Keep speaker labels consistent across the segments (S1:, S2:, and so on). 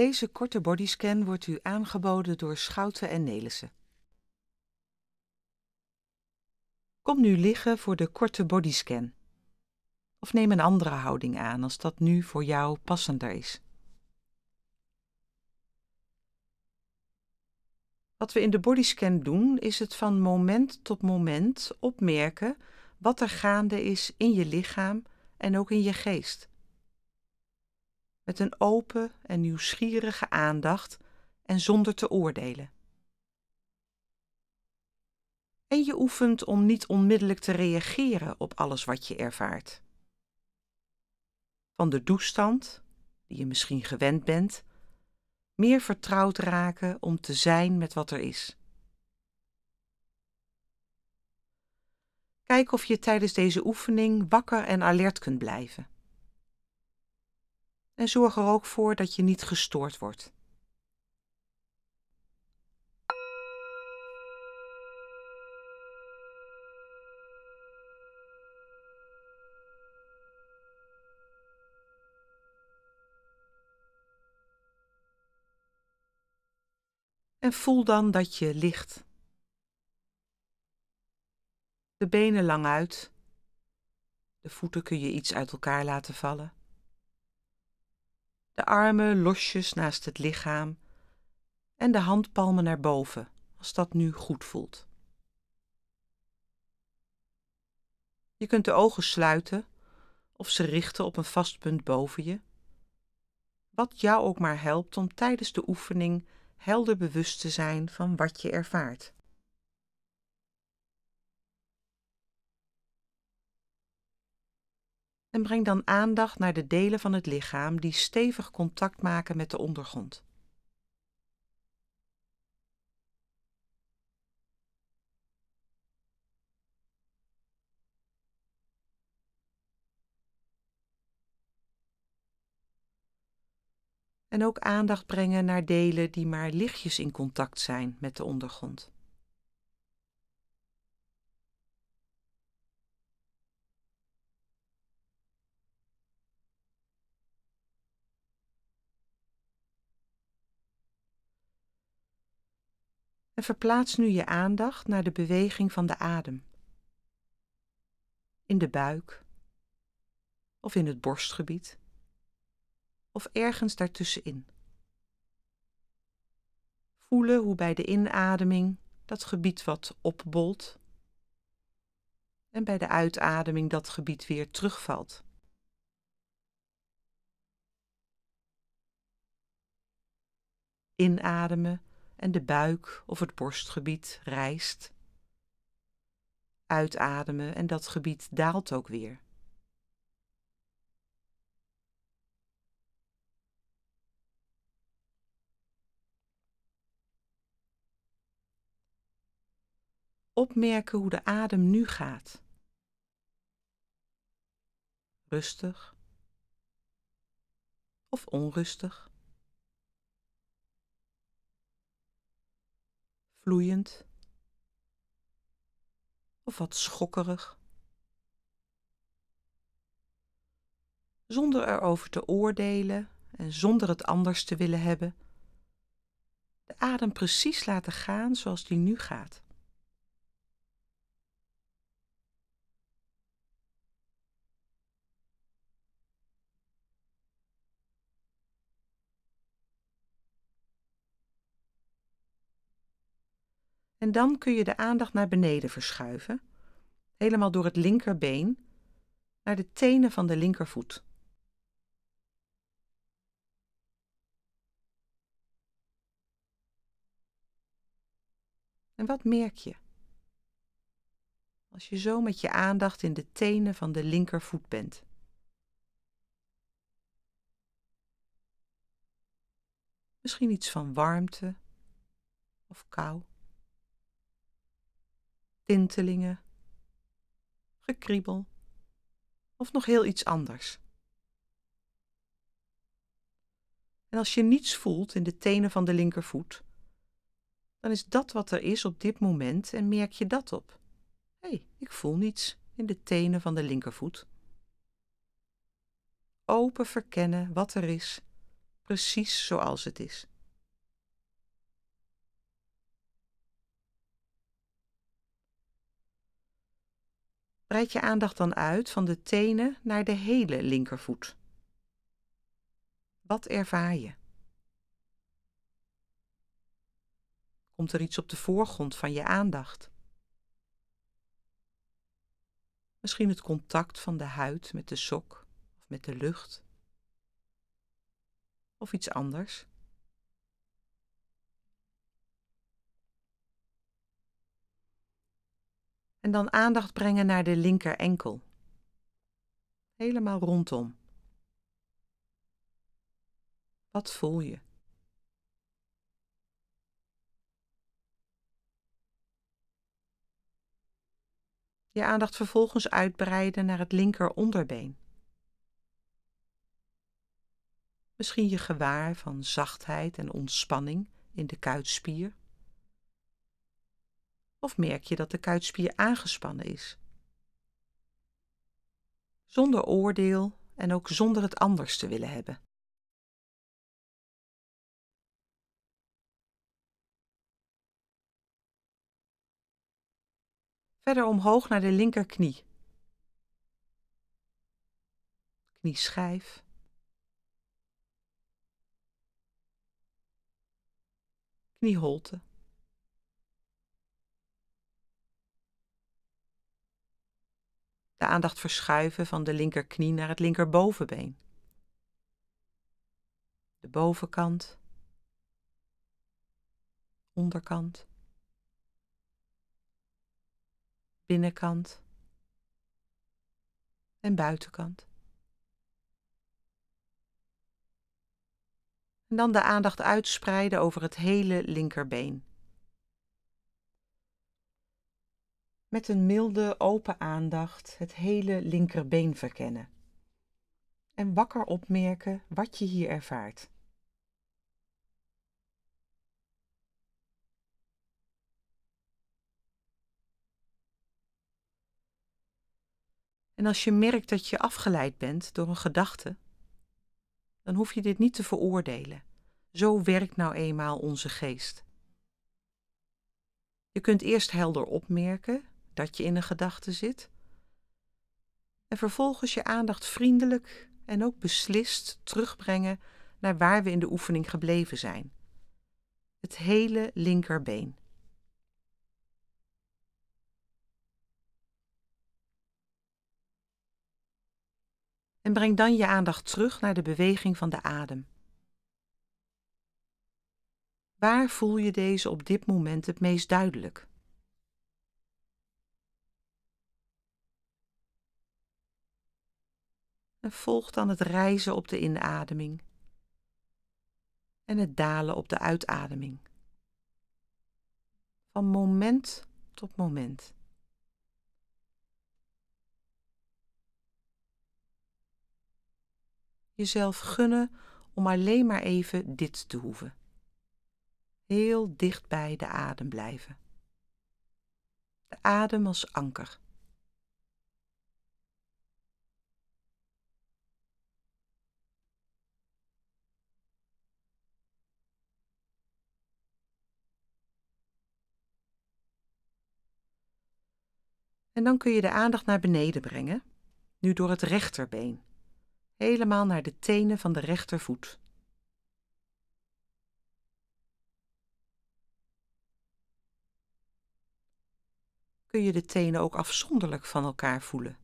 S1: Deze korte bodyscan wordt u aangeboden door Schouten en Nelissen. Kom nu liggen voor de korte bodyscan. Of neem een andere houding aan als dat nu voor jou passender is. Wat we in de bodyscan doen, is het van moment tot moment opmerken wat er gaande is in je lichaam en ook in je geest. Met een open en nieuwsgierige aandacht en zonder te oordelen. En je oefent om niet onmiddellijk te reageren op alles wat je ervaart. Van de toestand, die je misschien gewend bent, meer vertrouwd raken om te zijn met wat er is. Kijk of je tijdens deze oefening wakker en alert kunt blijven. En zorg er ook voor dat je niet gestoord wordt. En voel dan dat je ligt. De benen lang uit. De voeten kun je iets uit elkaar laten vallen. De armen losjes naast het lichaam en de handpalmen naar boven, als dat nu goed voelt. Je kunt de ogen sluiten of ze richten op een vast punt boven je. Wat jou ook maar helpt om tijdens de oefening helder bewust te zijn van wat je ervaart. En breng dan aandacht naar de delen van het lichaam die stevig contact maken met de ondergrond. En ook aandacht brengen naar delen die maar lichtjes in contact zijn met de ondergrond. En verplaats nu je aandacht naar de beweging van de adem. In de buik of in het borstgebied of ergens daartussenin. Voelen hoe bij de inademing dat gebied wat opbolt en bij de uitademing dat gebied weer terugvalt. Inademen en de buik of het borstgebied rijst. Uitademen en dat gebied daalt ook weer. Opmerken hoe de adem nu gaat. Rustig of onrustig. Vloeiend of wat schokkerig. Zonder erover te oordelen en zonder het anders te willen hebben. De adem precies laten gaan zoals die nu gaat. En dan kun je de aandacht naar beneden verschuiven, helemaal door het linkerbeen naar de tenen van de linkervoet. En wat merk je? Als je zo met je aandacht in de tenen van de linkervoet bent. Misschien iets van warmte of kou tintelingen, gekriebel of nog heel iets anders. En als je niets voelt in de tenen van de linkervoet, dan is dat wat er is op dit moment en merk je dat op. Hé, hey, ik voel niets in de tenen van de linkervoet. Open verkennen wat er is, precies zoals het is. Breid je aandacht dan uit van de tenen naar de hele linkervoet. Wat ervaar je? Komt er iets op de voorgrond van je aandacht? Misschien het contact van de huid met de sok of met de lucht. Of iets anders. En dan aandacht brengen naar de linker enkel. Helemaal rondom. Wat voel je? Je aandacht vervolgens uitbreiden naar het linker onderbeen. Misschien je gewaar van zachtheid en ontspanning in de kuitspier. Of merk je dat de kuitspier aangespannen is? Zonder oordeel en ook zonder het anders te willen hebben. Verder omhoog naar de linkerknie. Knieschijf. Knieholte. De aandacht verschuiven van de linkerknie naar het linkerbovenbeen. De bovenkant. Onderkant. binnenkant en buitenkant. En dan de aandacht uitspreiden over het hele linkerbeen. Met een milde, open aandacht het hele linkerbeen verkennen. En wakker opmerken wat je hier ervaart. En als je merkt dat je afgeleid bent door een gedachte, dan hoef je dit niet te veroordelen. Zo werkt nou eenmaal onze geest. Je kunt eerst helder opmerken dat je in een gedachte zit, en vervolgens je aandacht vriendelijk en ook beslist terugbrengen naar waar we in de oefening gebleven zijn. Het hele linkerbeen. en breng dan je aandacht terug naar de beweging van de adem. Waar voel je deze op dit moment het meest duidelijk? En volg dan het reizen op de inademing en het dalen op de uitademing. Van moment tot moment. jezelf gunnen om alleen maar even dit te hoeven. Heel dicht bij de adem blijven. De adem als anker. En dan kun je de aandacht naar beneden brengen, nu door het rechterbeen helemaal naar de tenen van de rechtervoet. Kun je de tenen ook afzonderlijk van elkaar voelen?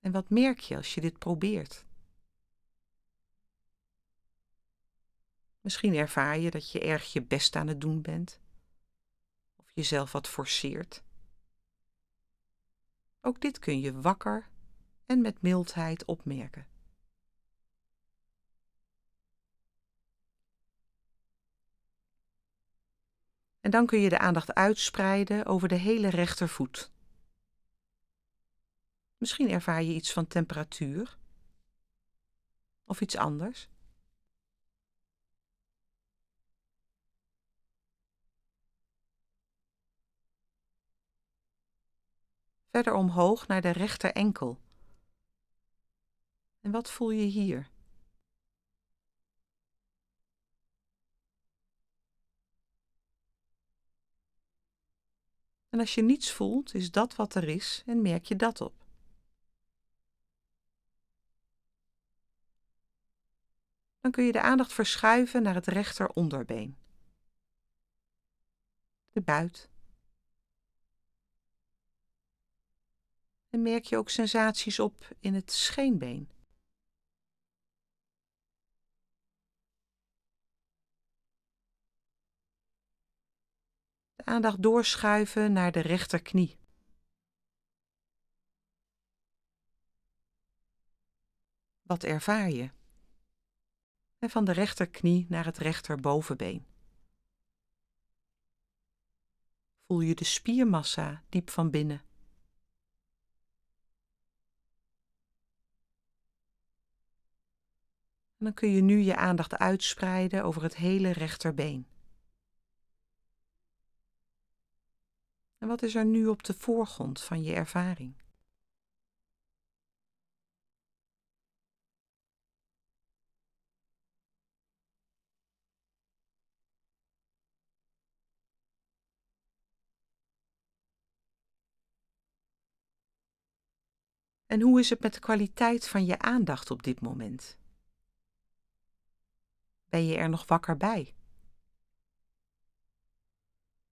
S1: En wat merk je als je dit probeert? Misschien ervaar je dat je erg je best aan het doen bent, of jezelf wat forceert. Ook dit kun je wakker en met mildheid opmerken. En dan kun je de aandacht uitspreiden over de hele rechtervoet. Misschien ervaar je iets van temperatuur of iets anders. Verder omhoog naar de rechter enkel. En wat voel je hier? En als je niets voelt, is dat wat er is en merk je dat op. Dan kun je de aandacht verschuiven naar het rechter onderbeen. De buit. En merk je ook sensaties op in het scheenbeen. De aandacht doorschuiven naar de rechterknie. Wat ervaar je? En van de rechterknie naar het rechterbovenbeen. Voel je de spiermassa diep van binnen. Dan kun je nu je aandacht uitspreiden over het hele rechterbeen. En wat is er nu op de voorgrond van je ervaring? En hoe is het met de kwaliteit van je aandacht op dit moment? Ben je er nog wakker bij?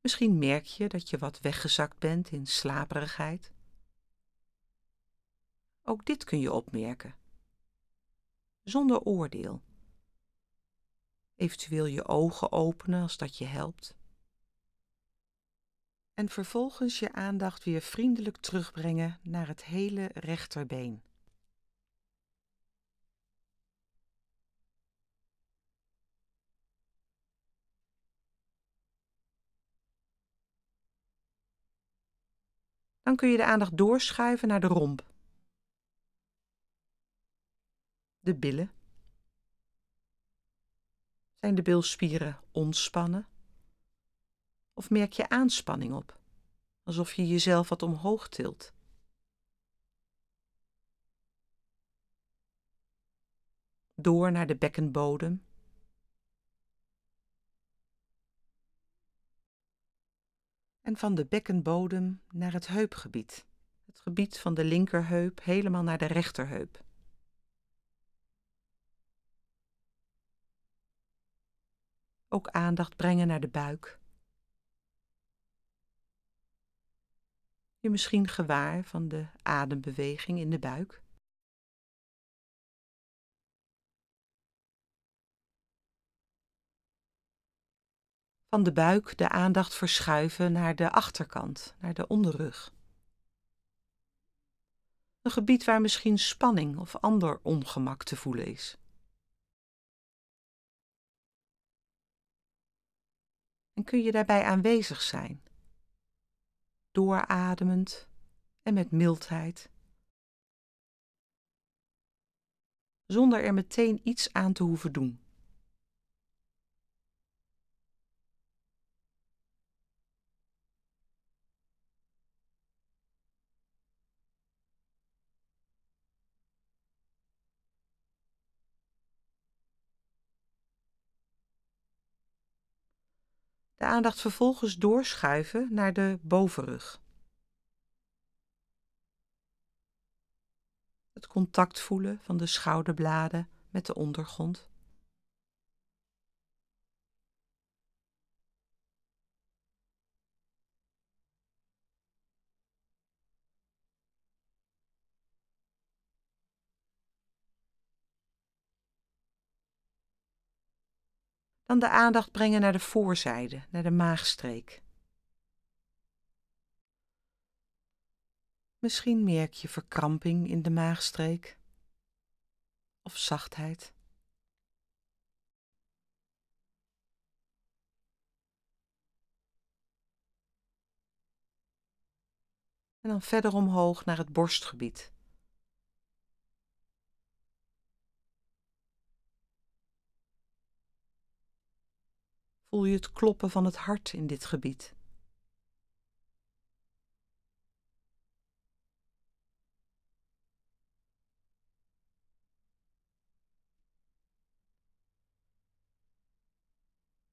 S1: Misschien merk je dat je wat weggezakt bent in slaperigheid. Ook dit kun je opmerken, zonder oordeel. Eventueel je ogen openen als dat je helpt. En vervolgens je aandacht weer vriendelijk terugbrengen naar het hele rechterbeen. Dan kun je de aandacht doorschuiven naar de romp. De billen. Zijn de bilspieren ontspannen? Of merk je aanspanning op, alsof je jezelf wat omhoog tilt? Door naar de bekkenbodem en van de bekkenbodem naar het heupgebied, het gebied van de linkerheup helemaal naar de rechterheup. Ook aandacht brengen naar de buik. Je misschien gewaar van de adembeweging in de buik. Van de buik de aandacht verschuiven naar de achterkant, naar de onderrug. Een gebied waar misschien spanning of ander ongemak te voelen is. En kun je daarbij aanwezig zijn, doorademend en met mildheid, zonder er meteen iets aan te hoeven doen. De aandacht vervolgens doorschuiven naar de bovenrug. Het contact voelen van de schouderbladen met de ondergrond. Dan de aandacht brengen naar de voorzijde, naar de maagstreek. Misschien merk je verkramping in de maagstreek of zachtheid. En dan verder omhoog naar het borstgebied. voel je het kloppen van het hart in dit gebied.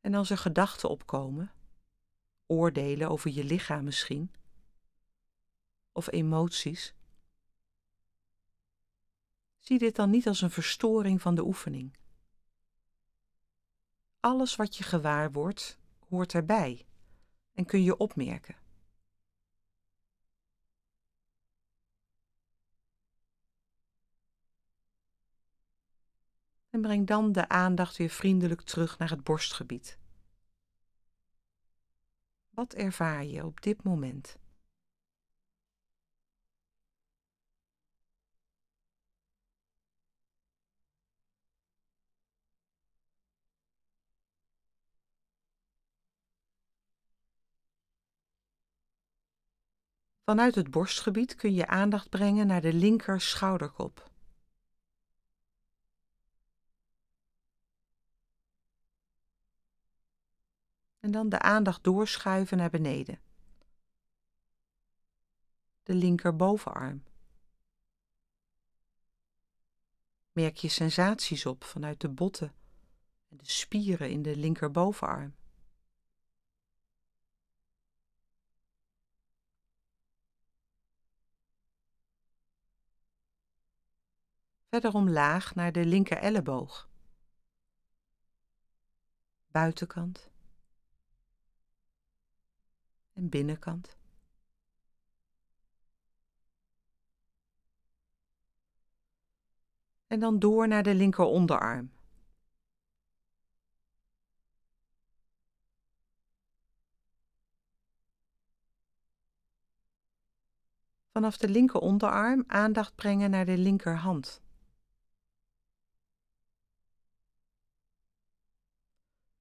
S1: En als er gedachten opkomen, oordelen over je lichaam misschien, of emoties, zie dit dan niet als een verstoring van de oefening, alles wat je gewaar wordt, hoort erbij en kun je opmerken. En breng dan de aandacht weer vriendelijk terug naar het borstgebied. Wat ervaar je op dit moment? Vanuit het borstgebied kun je aandacht brengen naar de linker schouderkop. En dan de aandacht doorschuiven naar beneden. De linker bovenarm. Merk je sensaties op vanuit de botten en de spieren in de linker Verder omlaag naar de linker elleboog. Buitenkant. En binnenkant. En dan door naar de linker onderarm. Vanaf de linker onderarm aandacht brengen naar de linkerhand.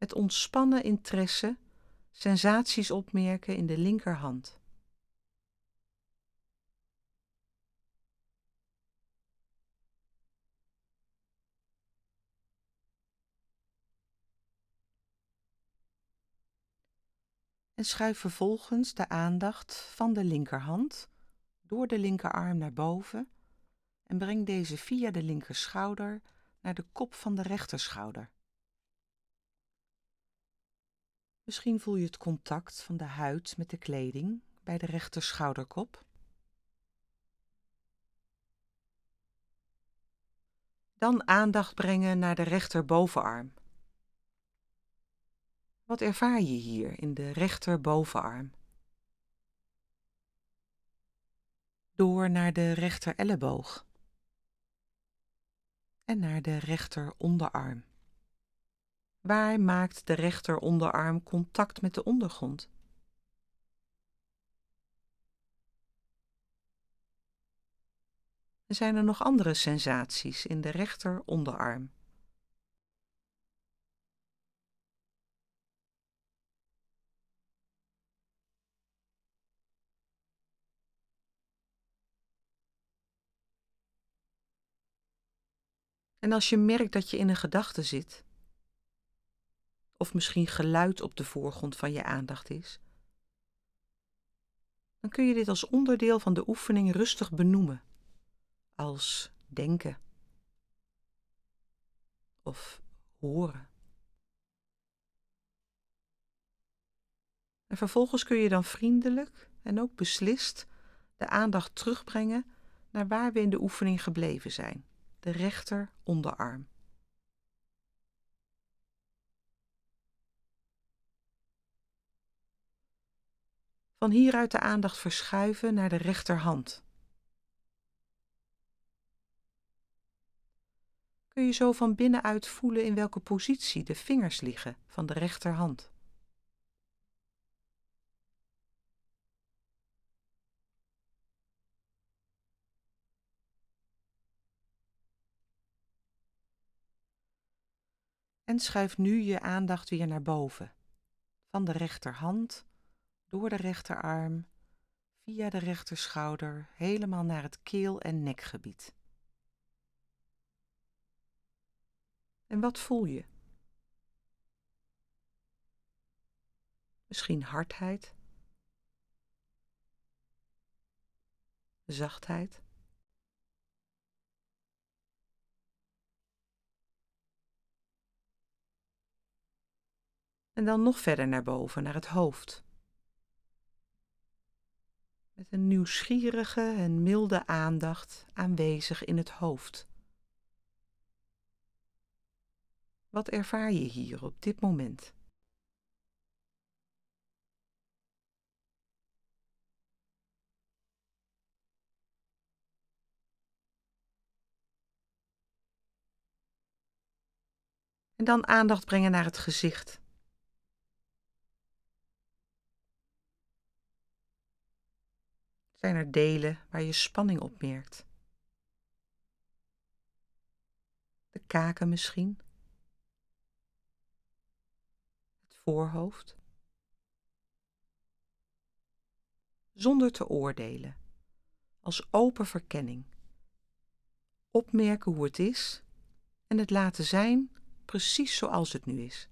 S1: Met ontspannen interesse sensaties opmerken in de linkerhand. En schuif vervolgens de aandacht van de linkerhand door de linkerarm naar boven en breng deze via de linkerschouder naar de kop van de rechterschouder. Misschien voel je het contact van de huid met de kleding bij de rechter schouderkop. Dan aandacht brengen naar de rechterbovenarm. Wat ervaar je hier in de rechterbovenarm? Door naar de rechter elleboog en naar de rechter onderarm. Waar maakt de rechter onderarm contact met de ondergrond? Er zijn er nog andere sensaties in de rechter onderarm. En als je merkt dat je in een gedachte zit, of misschien geluid op de voorgrond van je aandacht is, dan kun je dit als onderdeel van de oefening rustig benoemen, als denken of horen. En vervolgens kun je dan vriendelijk en ook beslist de aandacht terugbrengen naar waar we in de oefening gebleven zijn, de rechter onderarm. Van hieruit de aandacht verschuiven naar de rechterhand. Kun je zo van binnenuit voelen in welke positie de vingers liggen van de rechterhand. En schuif nu je aandacht weer naar boven, van de rechterhand door de rechterarm, via de rechterschouder, helemaal naar het keel- en nekgebied. En wat voel je? Misschien hardheid, zachtheid. En dan nog verder naar boven, naar het hoofd. Met een nieuwsgierige en milde aandacht aanwezig in het hoofd. Wat ervaar je hier op dit moment? En dan aandacht brengen naar het gezicht. Zijn er delen waar je spanning opmerkt? De kaken misschien? Het voorhoofd? Zonder te oordelen, als open verkenning. Opmerken hoe het is en het laten zijn precies zoals het nu is.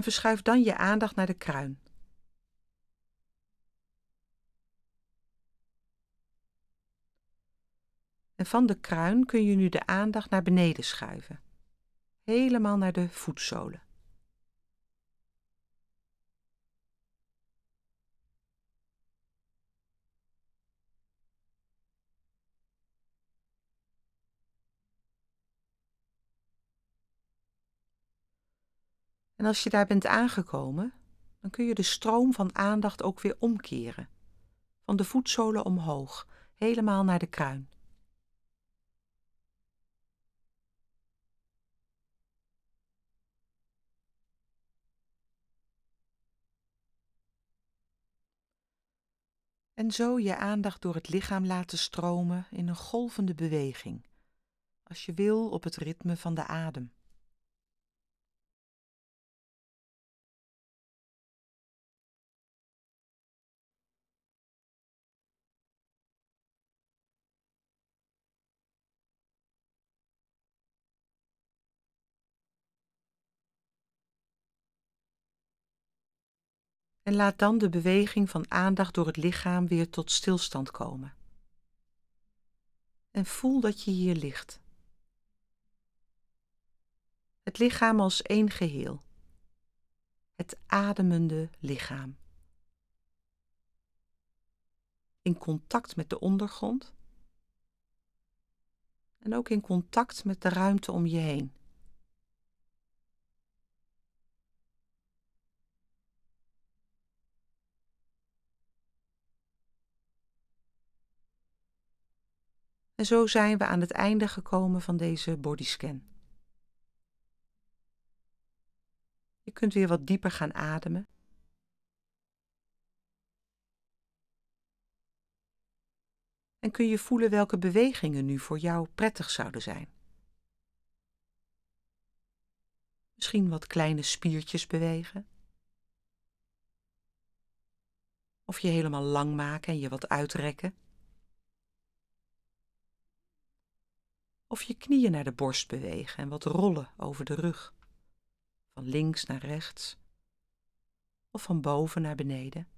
S1: En verschuif dan je aandacht naar de kruin. En van de kruin kun je nu de aandacht naar beneden schuiven, helemaal naar de voetzolen. En als je daar bent aangekomen, dan kun je de stroom van aandacht ook weer omkeren. Van de voetzolen omhoog, helemaal naar de kruin. En zo je aandacht door het lichaam laten stromen in een golvende beweging, als je wil op het ritme van de adem. En laat dan de beweging van aandacht door het lichaam weer tot stilstand komen. En voel dat je hier ligt. Het lichaam als één geheel. Het ademende lichaam. In contact met de ondergrond. En ook in contact met de ruimte om je heen. En zo zijn we aan het einde gekomen van deze bodyscan. Je kunt weer wat dieper gaan ademen. En kun je voelen welke bewegingen nu voor jou prettig zouden zijn. Misschien wat kleine spiertjes bewegen. Of je helemaal lang maken en je wat uitrekken. Of je knieën naar de borst bewegen en wat rollen over de rug. Van links naar rechts. Of van boven naar beneden.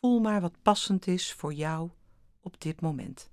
S1: Voel maar wat passend is voor jou op dit moment.